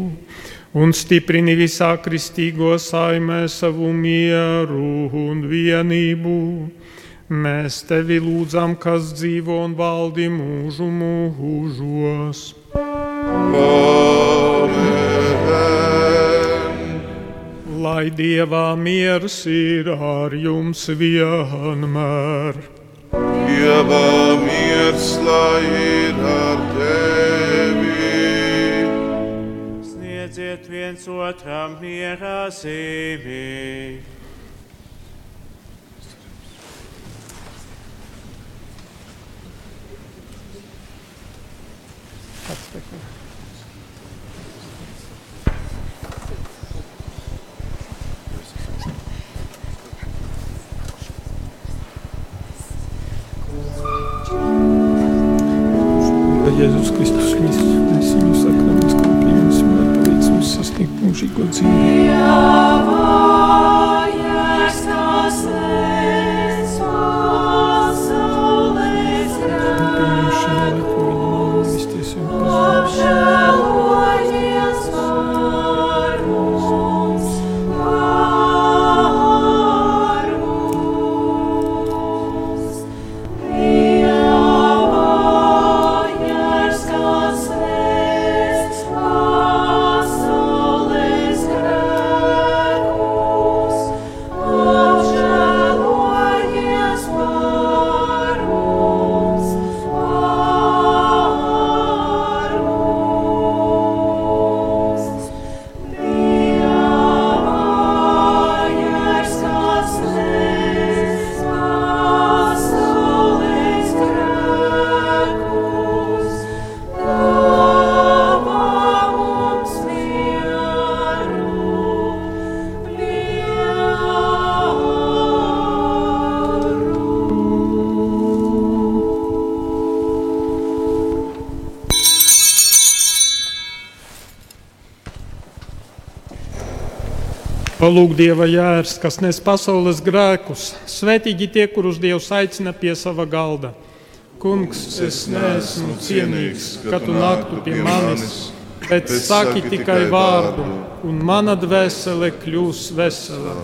B: un stiprini visā kristīgo saimē savu mieru un vienību. Mēs tevi lūdzam, kas dzīvo un valdi mūžu mūžos.
E: Amen.
B: Lai dievā miers ir ar jums vienmēr.
E: Dieva miers lai ir ar tevi.
D: Sniedziet viens otram mierā zīmī.
B: Jēzus Kristus visu. Mēs viņu sakraments, ko pieņemsim, lai palīdz mums sasniegt mūžīgo dzīvi. Palūk Dieva jērs, kas nes pasaules grēkus. Svētīgi tie, kurus Dievs aicina pie sava galda. Kungs, es neesmu cienīgs, ka tu nāktu pie manis, bet saki tikai vārdu, un mana dvēsele kļūs vesela.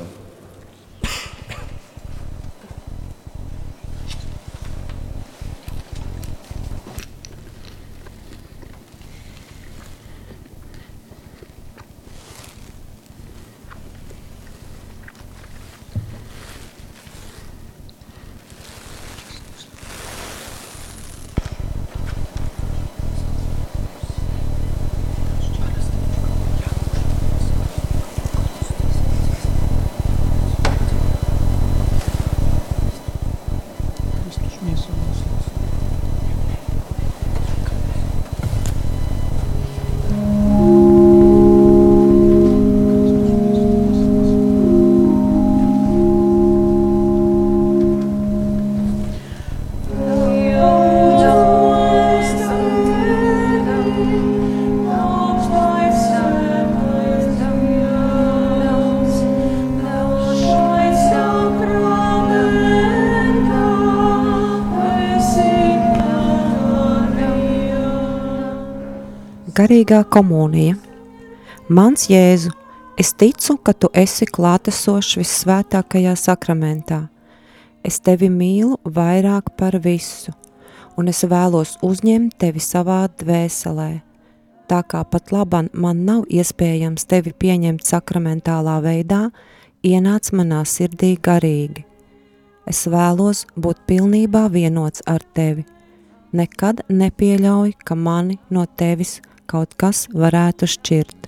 I: Garīgā komunija. Mans Jēzu, es ticu, ka tu esi klātesošs vissvētākajā sakramentā. Es tevi mīlu vairāk par visu, un es vēlos uzņemt tevi savā dvēselē. Tā kā pat labam man nav iespējams tevi pieņemt sakramentālā veidā, ienāc manā sirdī garīgi. Es vēlos būt pilnībā vienots ar tevi. Nekad nepieļauj, ka mani no tevis kaut kas varētu šķirt.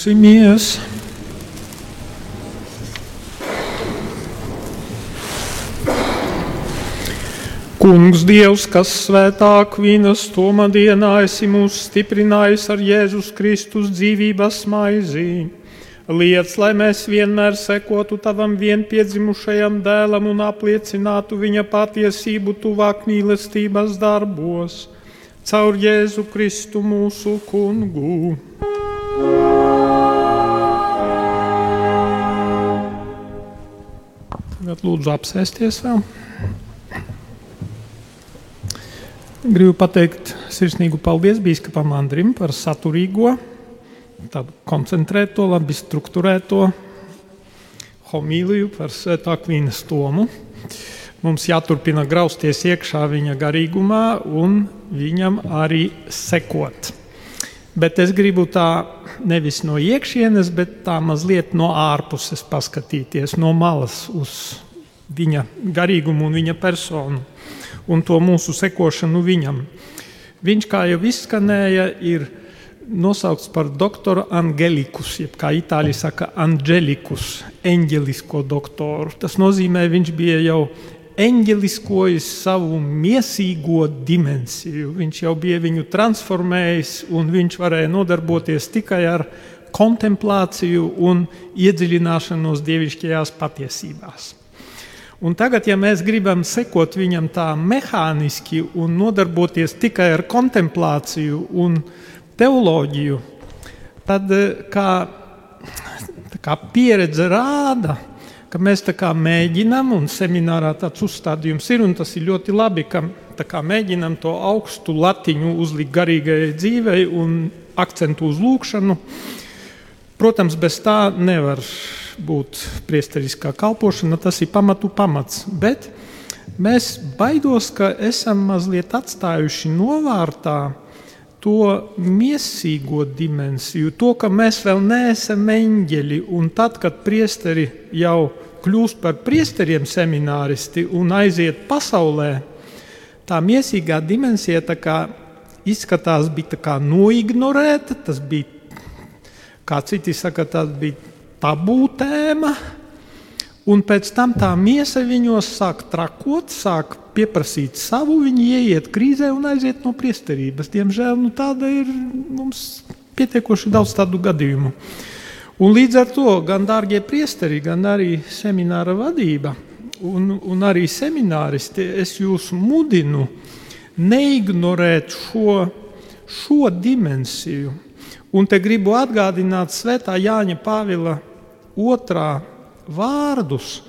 B: Lūksimies! Kungs, Dievs, kas svētāk vīnas toma dienā esi mūs stiprinājis ar Jēzus Kristus dzīvības maizi. Liec, lai mēs vienmēr sekotu tavam vienpiedzimušajam dēlam un apliecinātu viņa patiesību tuvāk mīlestības darbos. Caur Jēzu Kristu mūsu kungu. Tagad lūdzu apsēsties vēl. Gribu pateikt sirsnīgu paldies Bīskapam Andrim par saturīgo, tādu koncentrēto, labi strukturēto homīliju par Svētā Kvīnas tomu. Mums jāturpina grausties iekšā viņa garīgumā un viņam arī sekot. Bet es gribu tā nevis no iekšienes, bet tā mazliet no ārpuses paskatīties, no malas uz viņa garīgumu un viņa personu un to mūsu sekošanu viņam. Viņš, kā jau izskanēja, ir nosaukts par doktoru Angelikus, jeb kā itāļi saka, Angelikus, eņģelisko doktoru. Tas nozīmē, viņš bija jau eņģeliskojis savu miesīgo dimensiju. Viņš jau bija viņu transformējis, un viņš varēja nodarboties tikai ar kontemplāciju un iedziļināšanos dievišķajās patiesībās. Un tagad, ja mēs gribam sekot viņam tā mehāniski un nodarboties tikai ar kontemplāciju un teoloģiju, tad kā, kā pieredze rāda, ka mēs mēģinām, un seminārā tāds uzstādījums ir, un tas ir ļoti labi, ka mēģinām to augstu latiņu uzlikt garīgajai dzīvei un akcentu uz lūkšanu. Protams, bez tā nevar būt priesteriskā kalpošana, tas ir pamatu pamats. Bet mēs baidos, ka esam mazliet atstājuši novārtā to miesīgo dimensiju, to, ka mēs vēl neesam eņģeļi. Un tad, kad priesteri jau kļūst par priesteriem semināristi un aiziet pasaulē, tā miesīgā dimensija tā kā izskatās bija tā kā noignorēta, tas bija, kā citi saka, tas bija tabū tēma, un pēc tam tā miesa viņos sāk trakot, sāk pieprasīt savu, viņi ieiet krīzē un aiziet no priesterības. Diemžēl nu, tāda ir mums pietiekoši daudz tādu gadījumu. Un līdz ar to gan dārgie priesteri, gan arī semināra vadība un, un arī semināristi, es jūs mudinu neignorēt šo, šo dimensiju. Un te gribu atgādināt Svētā Jāņa Pāvila otrā vārdus,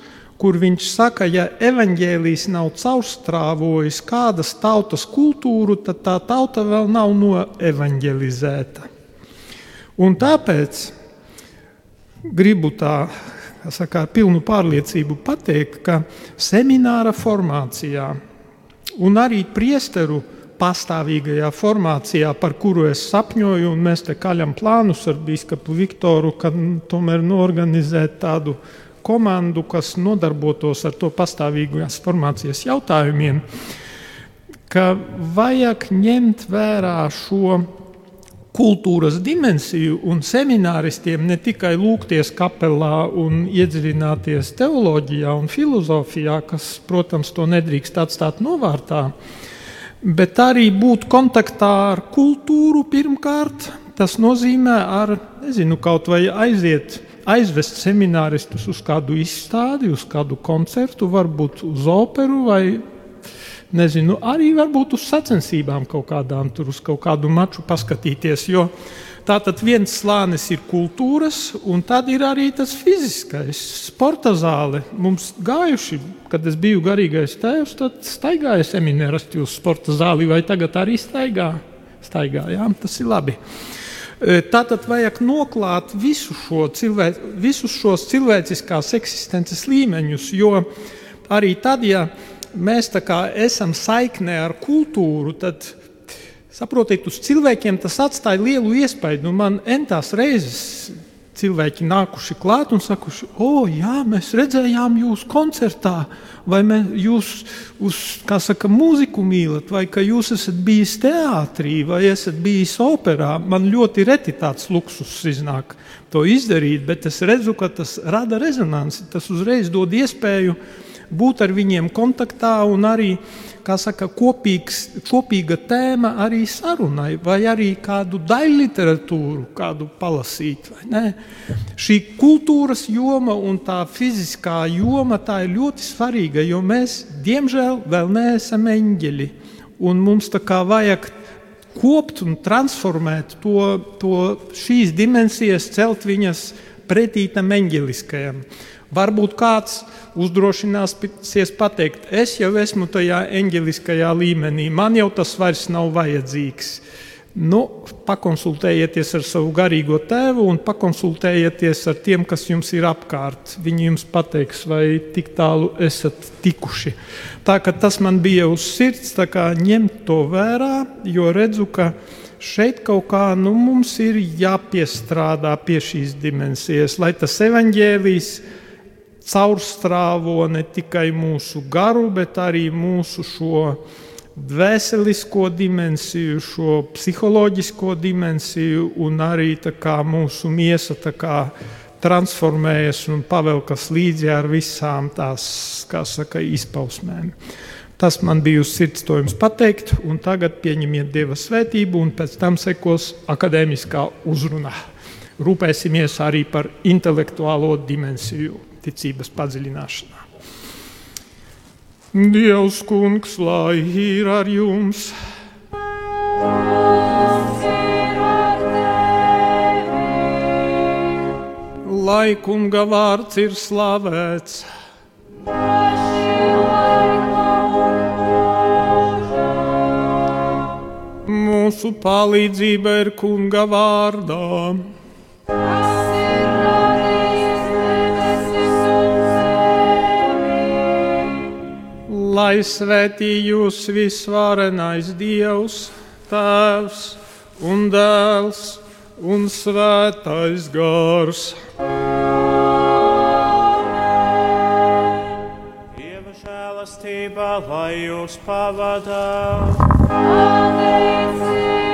B: kur viņš saka, ja evaņģēlijs nav caurstrāvojis kādas tautas kultūru, tad tā tauta vēl nav noevaņģelizēta. Un tāpēc gribu tā, saka, ar pilnu pārliecību pateikt, ka semināra formācijā un arī priesteru pastāvīgajā formācijā, par kuru es sapņoju, un mēs te kaļam plānus ar biskupu Viktoru, ka tomēr norganizēt tādu komandu, kas nodarbotos ar to pastāvīgās formācijas jautājumiem, ka vajag ņemt vērā šo kultūras dimensiju un semināristiem ne tikai lūgties kapelā un iedziļināties teoloģijā un filozofijā, kas, protams, to nedrīkst atstāt novārtā, bet arī būt kontaktā ar kultūru pirmkārt. Tas nozīmē, ar, nezinu, kaut vai aiziet, aizvest semināristus uz kādu izstādi, uz kādu koncertu, varbūt uz operu vai nezinu, arī varbūt uz sacensībām kaut kādām, tur uz kaut kādu maču paskatīties. Jo Tātad viens slānis ir kultūras, un tad ir arī tas fiziskais. Sporta zāle mums gājuši, kad es biju garīgais tēvs, tad staigāja semināristi uz sporta zāli, vai tagad arī staigā? Staigā, jā, tas ir labi. E, tātad vajag noklāt visu šo cilvē, visus šos cilvēciskās eksistences līmeņus, jo arī tad, ja mēs esam saiknē ar kultūru, tad Saprotiet, uz cilvēkiem tas atstāja lielu iespaidu. Nu, man entās reizes cilvēki nākuši klāt un sakuši, o, jā, mēs redzējām jūs koncertā, vai mē, jūs uz, saka, mūziku mīlat, vai ka jūs esat bijis teātrī, vai esat bijis operā. Man ļoti reti tāds luksus iznāk to izdarīt, bet es redzu, ka tas rada rezonanci, tas uzreiz dod iespēju būt ar viņiem kontaktā un arī kā saka, kopīgs, kopīga tēma arī sarunai, vai arī kādu daļu literatūru, kādu palasīt. Šī kultūras joma un tā fiziskā joma tā ir ļoti svarīga, jo mēs, diemžēl, vēl neesam eņģeļi. Un mums tā kā vajag kopt un transformēt to, to šīs dimensijas, celt viņas pretī tam eņģeliskajam. Varbūt kāds uzdrošināsies pateikt, es jau esmu tajā eņģeliskajā līmenī, man jau tas vairs nav vajadzīgs. Nu, pakonsultējieties ar savu garīgo tēvu un pakonsultējieties ar tiem, kas jums ir apkārt. Viņi jums pateiks, vai tik tālu esat tikuši. Tā tas man bija uz sirds, ņemt to vērā, jo redzu, ka šeit kaut kā nu, mums ir jāpiestrādā pie šīs dimensijas, lai tas evaņģēlijs caurstrāvo ne tikai mūsu garu, bet arī mūsu šo dvēselisko dimensiju, šo psiholoģisko dimensiju, un arī kā, mūsu miesa kā, transformējas un pavelkas līdzi ar visām tās saka, izpausmēm. Tas man bija uz sirds to jums pateikt, un tagad pieņemiet Dieva svētību, un pēc tam sekos akadēmiskā uzruna. Rūpēsimies arī par intelektuālo dimensiju ticības padziļināšanā. Dievs, kungs, lai ir ar jums! Lai kunga vārds ir slavēts! Mūsu palīdzība ir kunga vārdā. Lai svētī jūs visvarenais Dievs, Tēvs un Dēls un Svētais Gars.
D: Dieva žēlastība, lai jūs pavadā.
F: Amen.